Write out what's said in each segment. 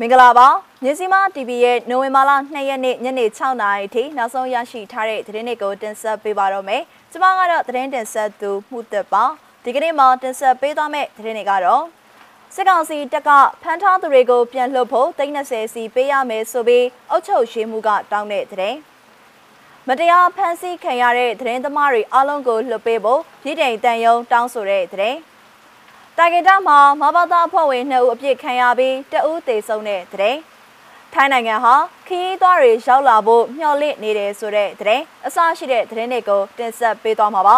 မင်္ဂလာပါမြစီမ TV ရဲ့နိုဝင်ဘာလ2ရက်နေ့ညနေ6နာရီထိနောက်ဆုံးရရှိထားတဲ့သတင်းတွေကိုတင်ဆက်ပေးပါတော့မယ်။ကျွန်မကတော့သတင်းတင်ဆက်သူမှုသက်ပါ။ဒီကနေ့မှာတင်ဆက်ပေးသွားမယ့်သတင်းတွေကတော့စစ်ကောင်စီတပ်ကဖမ်းထားသူတွေကိုပြန်လှုပ်ဖို့30စီပေးရမယ်ဆိုပြီးအုပ်ချုပ်ရေးမှုကတောင်းတဲ့သတင်း။မတရားဖမ်းဆီးခံရတဲ့သတင်းသမားတွေအလုံးကိုလှုပ်ပေးဖို့ပြည်တိုင်တန်ယုံတောင်းဆိုတဲ့သတင်း။ တာဂက်တာမှာမဘာသာအဖွဲ့ဝင်2ဦးအပြစ်ခံရပြီးတဦးသေဆုံးတဲ့တဲ့ထိုင်းနိုင်ငံဟာခရီးသွားတွေရောက်လာဖို့မျှော်လင့်နေတယ်ဆိုတဲ့တဲ့အစရှိတဲ့သတင်းတွေကိုတင်ဆက်ပေးသွားမှာပါ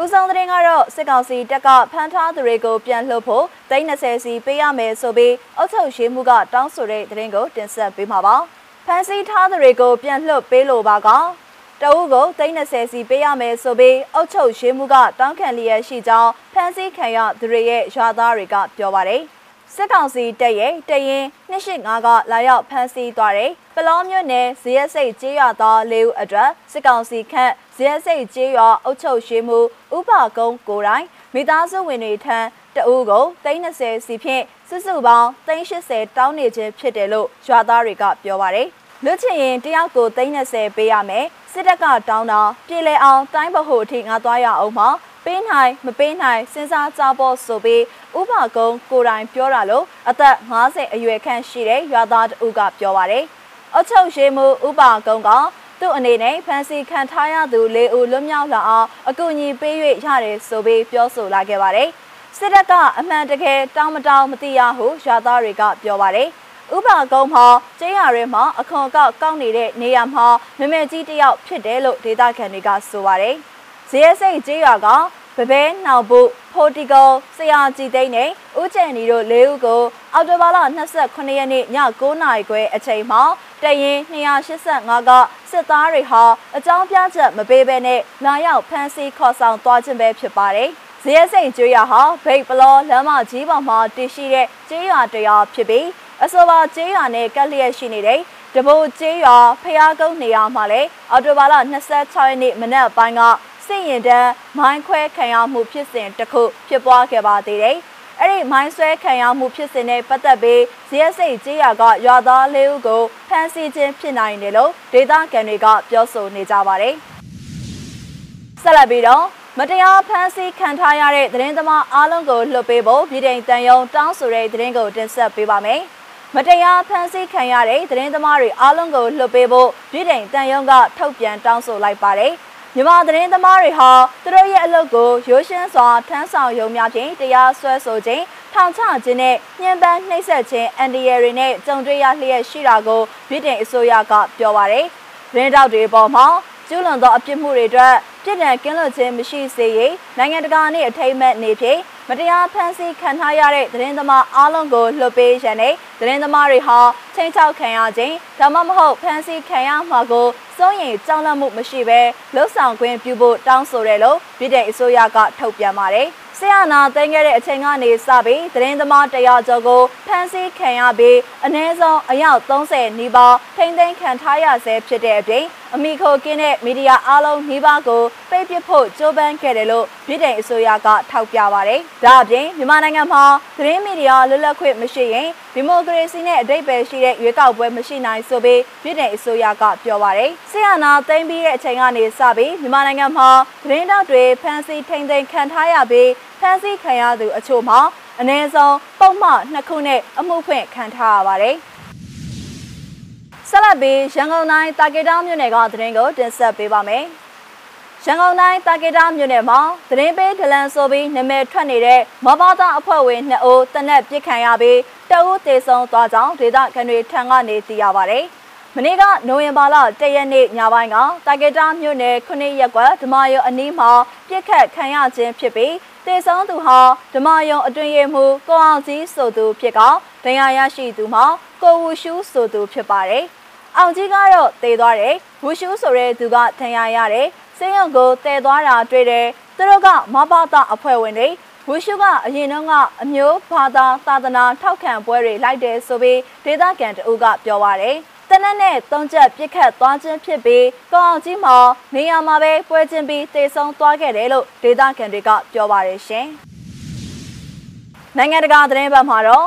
ဦးဆောင်သတင်းကတော့စစ်ကောင်စီတပ်ကဖမ်းထားသူတွေကိုပြန်လှုပ်ဖို့30စီပေးရမယ်ဆိုပြီးအုပ်ချုပ်ရေးမှုကတောင်းဆိုတဲ့သတင်းကိုတင်ဆက်ပေးမှာပါဖမ်းဆီးထားသူတွေကိုပြန်လှုပ်ပေးလိုပါက တအုပ်ကို30စီပေးရမယ်ဆိုပြီးအုပ်ချုပ်ရေးမှုကတောင်းခံလျက်ရှိကြောင်းဖမ်းဆီးခံရသူတွေရဲ့ရွာသားတွေကပြောပါတယ်စစ်ကောင်စီတပ်ရဲ့တရင်285ကလာရောက်ဖမ်းဆီးသွားတဲ့ပလောမြို့နယ်ဇရက်စိတ်ကျေးရွာသား၄ဦးအတွက်စစ်ကောင်စီခန့်ဇရက်စိတ်ကျေးရွာအုပ်ချုပ်ရေးမှုဥပကုန်းကိုတိုင်မိသားစုဝင်တွေထံတအူးကို30စီဖြင့်စုစုပေါင်း380တောင်းနေခြင်းဖြစ်တယ်လို့ရွာသားတွေကပြောပါတယ်လွတ်ချင်ရင်တယောက်ကို30ပေးရမယ် စစ်တပ်ကတောင်းတာပြည်လဲအောင်တိုင်းဗဟိုအထိငါသွားရအောင်မှာပေးနိုင်မပေးနိုင်စဉ်းစားကြဖို့ဆိုပြီးဥပကုံကိုတိုင်ပြောတာလို့အသက်50အရွယ်ခန့်ရှိတဲ့ရွာသားတဦးကပြောပါတယ်။အချုပ်ရှိမှုဥပကုံကသူ့အနေနဲ့ဖန်စီခံထားရသူလေးဦးလွတ်မြောက်လာအောင်အကူအညီပေး၍ရတယ်ဆိုပြီးပြောဆိုလာခဲ့ပါတယ်။စစ်တပ်ကအမှန်တကယ်တောင်းမတောင်းမသိရဟုရွာသားတွေကပြောပါတယ်။ ဥပကုန်းမှာကျင်းရရဲမှာအခွန်ကောက်ကောက်နေတဲ့နေရာမှာမမေကြီးတယောက်ဖြစ်တယ်လို့ဒေသခံတွေကဆိုပါတယ်။ဇေယစိတ်ကျေးရွာကဗဘဲနှောင်ဖို့ဖိုတီကိုဆရာကြည်သိန်းနဲ့ဦးကျန်နီတို့၄ဦးကိုအော်တိုဘာလ28ရက်နေ့ည9:00နာရီခွဲအချိန်မှာတရင်285ကစစ်သားတွေဟာအကြောင်းပြချက်မပေးဘဲနဲ့လာရောက်ဖမ်းဆီးခေါ်ဆောင်သွားခြင်းပဲဖြစ်ပါတယ်။ဇေယစိန်ကျွေးရဟာဗိတ်ပလောလမ်းမကြီးပေါ်မှာတည်ရှိတဲ့ကျေးရွာတရားဖြစ်ပြီးအဆိုပါကျေးရွာနဲ့ကပ်လျက်ရှိနေတဲ့တဘိုကျေးရွာဖျားကုန်းနေရာမှာလည်းအော်တိုဘာလ26ရက်နေ့မနက်ပိုင်းကစစ်ရင်တန်းမိုင်းခွဲခံရမှုဖြစ်စဉ်တစ်ခုဖြစ်ပွားခဲ့ပါသေးတယ်။အဲ့ဒီမိုင်းဆွဲခံရမှုဖြစ်စဉ်နဲ့ပတ်သက်ပြီးဇရက်စိတ်ကျေးရွာကရွာသားလေးဦးကိုဖမ်းဆီးခြင်းဖြစ်နိုင်တယ်လို့ဒေသခံတွေကပြောဆိုနေကြပါတယ်။ဆက်လက်ပြီးတော့မတရားဖမ်းဆီးခံထားရတဲ့သတင်းသမားအားလုံးကိုလွှတ်ပေးဖို့ပြည်ထောင်တန်ယုံတောင်းဆိုတဲ့သတင်းကိုတင်ဆက်ပေးပါမယ်။ မတရားဖမ်းဆီးခံရတဲ့သတင်းသမားတွေအားလုံးကိုလွှတ်ပေးဖို့ပြည်တိုင်တန်ယုံကထုတ်ပြန်တောင်းဆိုလိုက်ပါတယ်။မြန်မာသတင်းသမားတွေဟာသူတို့ရဲ့အလုပ်ကိုရိုးရှင်းစွာထမ်းဆောင်ရုံများဖြင့်တရားစွဲဆိုခြင်းထောင်ချခြင်းနဲ့ညှဉ်းပန်းနှိပ်စက်ခြင်းအန်ဒီရတွေနဲ့ကြုံတွေ့ရလျက်ရှိတာကိုပြည်တိုင်အစိုးရကပြောပါတယ်။ရင်းတောက်တွေပေါ်မှာကျူးလွန်သောအပြစ်မှုတွေအတွက် ပြည်ထန်ကင်းလွတ်ခြင်းမရှိစေရေးနိုင်ငံတကာနှင့်အထိမ်းအမှတ်နေဖြင့်မတရားဖမ်းဆီးခံထားရတဲ့သတင်းသမားအားလုံးကိုလွှတ်ပေးရန်နဲ့သတင်းသမားတွေဟာချိန်ချောက်ခံရခြင်းဒါမှမဟုတ်ဖမ်းဆီးခံရမှာကိုစိုးရိမ်ကြောက်လန့်မှုမရှိဘဲလှုပ်ဆောင်ခွင့်ပြုဖို့တောင်းဆိုတယ်လို့ပြည်ထောင်အစိုးရကထုတ်ပြန်ပါတယ်။ဆရာနာသိမ်းခဲ့တဲ့အချိန်ကနေစပြီးသတင်းသမားတရားကျော်ကိုဖမ်းဆီးခံရပြီးအနည်းဆုံးအယောက်30နီးပါးထိမ့်သိမ်းခံထားရဆဲဖြစ်တဲ့အပြင် အမိခိုကင်းတဲ့မီဒီယာအားလုံးနှီးပါးကိုပိတ်ပစ်ဖို့ကြိုးပမ်းခဲ့တယ်လို့ပြည်ထောင်အစိုးရကထောက်ပြပါတယ်။ဒါအပြင်မြန်မာနိုင်ငံမှာသတင်းမီဒီယာလွတ်လပ်ခွင့်မရှိရင်ဒီမိုကရေစီနဲ့အဓိပ္ပာယ်ရှိတဲ့ရွေးကောက်ပွဲမရှိနိုင်ဆိုပြီးပြည်ထောင်အစိုးရကပြောပါတယ်။ဆီယနာသိမ်းပြီးတဲ့အချိန်ကနေစပြီးမြန်မာနိုင်ငံမှာသတင်းတောက်တွေဖမ်းဆီးထိန်သိမ်းခံထားရပြီးဖမ်းဆီးခံရသူအချို့မှာအ ਨੇ ဆုံးပုံမှန်နှစ်ခုနဲ့အမှုဖွင့်ခံထားရပါတယ်။ ဆက်လက်ပြီးရန်ကုန်တိုင်းတာကေတာမြို့နယ်ကသတင်းကိုတင်ဆက်ပေးပါမယ်။ရန်ကုန်တိုင်းတာကေတာမြို့နယ်မှာသတင်းပေးဒလန်ဆိုပြီးနာမည်ထွက်နေတဲ့မဘာသာအဖွဲ့ဝင်2ဦးတနက်ပြစ်ခံရပြီးတအုပ်တေဆုံးသွားကြောင်းဒေသခံတွေထံကနေသိရပါဗျ။မနေ့ကနိုဝင်ဘာလ၁ရက်နေ့ညပိုင်းကတာကေတာမြို့နယ်ခုနှစ်ရက်ကွက်ဓမ္မယုံအနီးမှာပြစ်ခတ်ခံရခြင်းဖြစ်ပြီးတေဆုံးသူဟာဓမ္မယုံအတွင်ရမှုကိုအောင်ကြီးဆိုသူဖြစ်ကဒဏ်ရာရရှိသူမှာကိုဝူရှူးဆိုသူဖြစ်ပါတယ်။ အောင်ကြီးကတော့တည်သွားတယ်ဝူရှူးဆိုတဲ့သူကထင်ရရတယ်စိတ်ရုံကိုတည်သွားတာတွေ့တယ်သူတို့ကမဘာသာအဖွဲ့ဝင်တွေဝူရှုကအရင်တုန်းကအမျိုးဘာသာသာသနာထောက်ခံပွဲတွေလိုက်တယ်ဆိုပြီးဒေသခံတအုပ်ကပြောပါတယ်တနက်နဲ့သုံးချက်ပြစ်ခတ်သွားခြင်းဖြစ်ပြီးကောင်းအောင်ကြီးမှာနေရာမှာပဲပွဲချင်းပြီးတေဆုံးသွားခဲ့တယ်လို့ဒေသခံတွေကပြောပါတယ်ရှင်။နိုင်ငံတကာသတင်းဘက်မှာတော့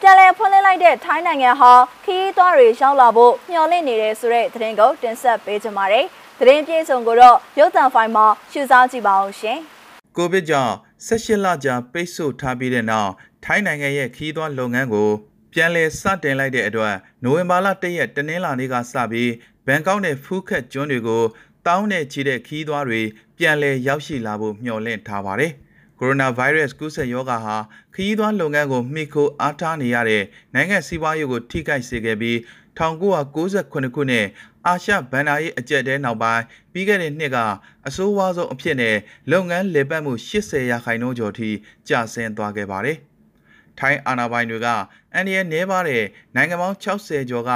ပြန်လည်ဖွင့်လှစ်လိုက်တဲ့ထိုင်းနိုင်ငံဟာခရီးသွားတွေရောက်လာဖို့မျှော်လင့်နေတဲ့ဆိုတဲ့သတင်းကိုတင်ဆက်ပေးကြပါမယ်။သတင်းပြေဆုံးကိုတော့ရုပ်သံဖိုင်မှာရှုစားကြည့်ပါအောင်ရှင်။ကိုဗစ်ကြောင့်18လကြာပိတ်ဆို့ထားပြီးတဲ့နောက်ထိုင်းနိုင်ငံရဲ့ခရီးသွားလုပ်ငန်းကိုပြန်လည်စတင်လိုက်တဲ့အတွက်နိုဝင်ဘာလ၁ရက်တနင်္လာနေ့ကစပြီးဘန်ကောက်နဲ့ဖူးခက်ကျွန်းတွေကိုတောင်းနဲ့ချီတဲ့ခီးသွားတွေပြန်လည်ရောက်ရှိလာဖို့မျှော်လင့်ထားပါတယ်။ ကိုရိုနာဗိုင်းရပ်စ်ကူးစက်ရောဂါဟာခရီးသွားလုပ်ငန်းကိုမှီခိုအားထားနေရတဲ့နိုင်ငံစီးပွားရေးကိုထိခိုက်စေခဲ့ပြီး1998ခုနှစ်အာရှဘဏ္ဍာရေးအကြက်တဲနောက်ပိုင်းပြီးခဲ့တဲ့နှစ်ကအဆိုးဝါးဆုံးအဖြစ်နဲ့လုပ်ငန်းလေပတ်မှု80ရာခိုင်နှုန်းကျော်ထိကျဆင်းသွားခဲ့ပါတယ်။ ထိုင်းအာဏာပိုင်တွေကအန်ဒီရဲ့နေပါတဲ့နိုင်ငံပေါင်း60ကျော်က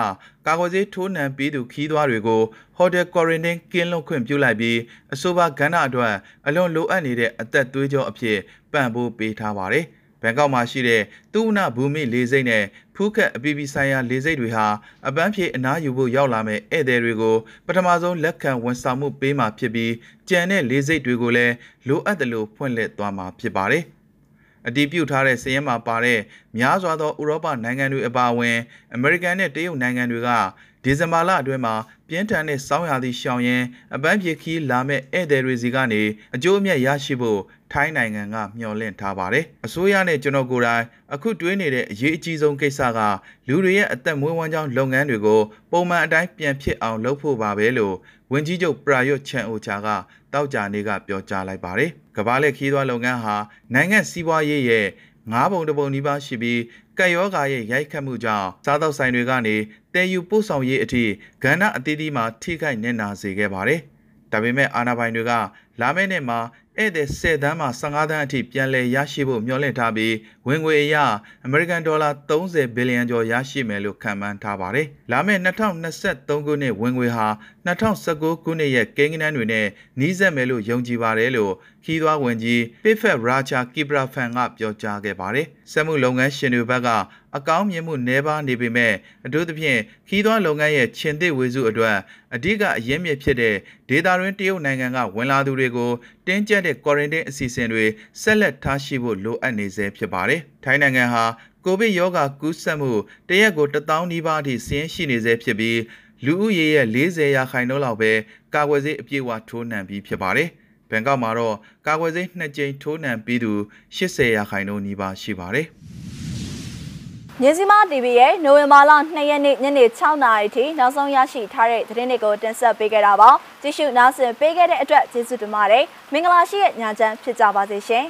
ကာကွယ်ဆေးထိုးနှံပြီးသူခီးသွားတွေကိုဟိုတယ်ကွာရင်တင်းကင်းလွတ်ခွင့်ပြုလိုက်ပြီးအဆိုပါကဏ္ဍအတွက်အလွန်လိုအပ်နေတဲ့အသက်သွေးကြောအဖြစ်ပံ့ပိုးပေးထားပါတယ်။ဘန်ကောက်မှာရှိတဲ့သူဝနဘူမိလေစိတ်နဲ့ဖူးခက်အပီပီဆိုင်ရာလေစိတ်တွေဟာအပန်းဖြေအနားယူဖို့ရောက်လာမဲ့ဧည့်သည်တွေကိုပထမဆုံးလက်ခံဝန်ဆောင်မှုပေးမှာဖြစ်ပြီးကြံတဲ့လေစိတ်တွေကိုလည်းလိုအပ်တယ်လို့ဖွင့်လှစ်သွားမှာဖြစ်ပါတယ်။ အတည်ပြုထားတဲ့စည်ရင်မှာပါတဲ့များစွာသောဥရောပနိုင်ငံတွေအပါအဝင်အမေရိကန်နဲ့တရုတ်နိုင်ငံတွေကဒီဇင်ဘာလအတွင်းမှာပြင်းထန်တဲ့စောင်းရာသီရှောင်ရင်အပန်းဖြေခီးလာမဲ့ဧည့်သည်တွေစီကနေအကျိုးအမြတ်ရရှိဖို့ ထိုင်းနိုင်ငံကမျှော်လင့်ထားပါတယ်။အစိုးရနဲ့ကျွန်တော်ကိုယ်တိုင်အခုတွေးနေတဲ့အရေးအကြီးဆုံးကိစ္စကလူတွေရဲ့အသက်မွေးဝမ်းကြောင်းလုပ်ငန်းတွေကိုပုံမှန်အတိုင်းပြန်ဖြစ်အောင်လုပ်ဖို့ပါပဲလို့ဝန်ကြီးချုပ်ပရာယွတ်ချန်အိုချာကတောက်ကြနေကပြောကြားလိုက်ပါတယ်။ကမ္ဘာလက်ခီးသွွားလုပ်ငန်းဟာနိုင်ငံစီးပွားရေးရဲ့ငါးပုံတစ်ပုံနီးပါးရှိပြီးကက်ယောဂါရဲ့ရိုက်ခတ်မှုကြောင့်စားသောက်ဆိုင်တွေကနေတည်ယူပို့ဆောင်ရေးအထိကဏ္ဍအသီးသီးမှာထိခိုက်နေနာစေခဲ့ပါတယ်။ဒါပေမဲ့အာဏာပိုင်တွေကလာမယ့်နှစ်မှာ ဧည့်သည်10သန်းမှ15သန်းအထိပြန်လည်ရရှိဖို့မျှော်လင့်ထားပြီးဝင်ငွေအရအမေရိကန်ဒေါ်လာ30ဘီလီယံကျော်ရရှိမယ်လို့ခန့်မှန်းထားပါတယ်။လာမယ့်2023ခုနှစ်ဝင်ငွေဟာ2019ခုနှစ်ရဲ့ကိန်းဂဏန်းတွေနဲ့နှီးစပ်မယ်လို့ယုံကြည်ပါတယ်လို့ခီးသွွားဝင်ကြီးပိဖက်ရာချာကီပရာဖန်ကပြောကြားခဲ့ပါတယ်။စက်မှုလုပ်ငန်းရှင်တွေဘက်ကအကောင်းမြင်မှုနှဲပါနေပေမဲ့အထူးသဖြင့်ခီးသွွားလုပ်ငန်းရဲ့ခြင်သစ်ဝေစုအတွက်အဓိကအရင်းမြစ်ဖြစ်တဲ့ဒေတာရင်းတရုတ်နိုင်ငံကဝင်လာသူတွေကိုတင်းကျပ်တဲ့ quarantine အစီအစဉ်တွေဆက်လက်ထားရှိဖို့လိုအပ်နေဆဲဖြစ်ပါတယ်။ထိုင်းနိုင်ငံဟာကိုဗစ်ရောဂါကူးစက်မှုတရက်ကို1000နီးပါးအထိဆင်းရှိနေဆဲဖြစ်ပြီး လူဦးရေရဲ့40ရာခိုင်နှုန်းလောက်ပဲကာကွယ်ဆေးအပြည့်အဝထိုးနှံပြီးဖြစ်ပါတယ်။ဘန်ကောက်မှာတော့ကာကွယ်ဆေး2ကြိမ်ထိုးနှံပြီးသူ80ရာခိုင်နှုန်းနီးပါးရှိပါတယ်။မြင်းစီမ TV ရဲ့နိုဝင်ဘာလ2ရက်နေ့ညနေ6နာရီထိနောက်ဆုံးရရှိထားတဲ့သတင်းတွေကိုတင်ဆက်ပေးခဲ့တာပါကြည့်ရှုနားဆင်ပေးခဲ့တဲ့အတွက်ကျေးဇူးတင်ပါတယ်မင်္ဂလာရှိတဲ့ညချမ်းဖြစ်ကြပါစေရှင်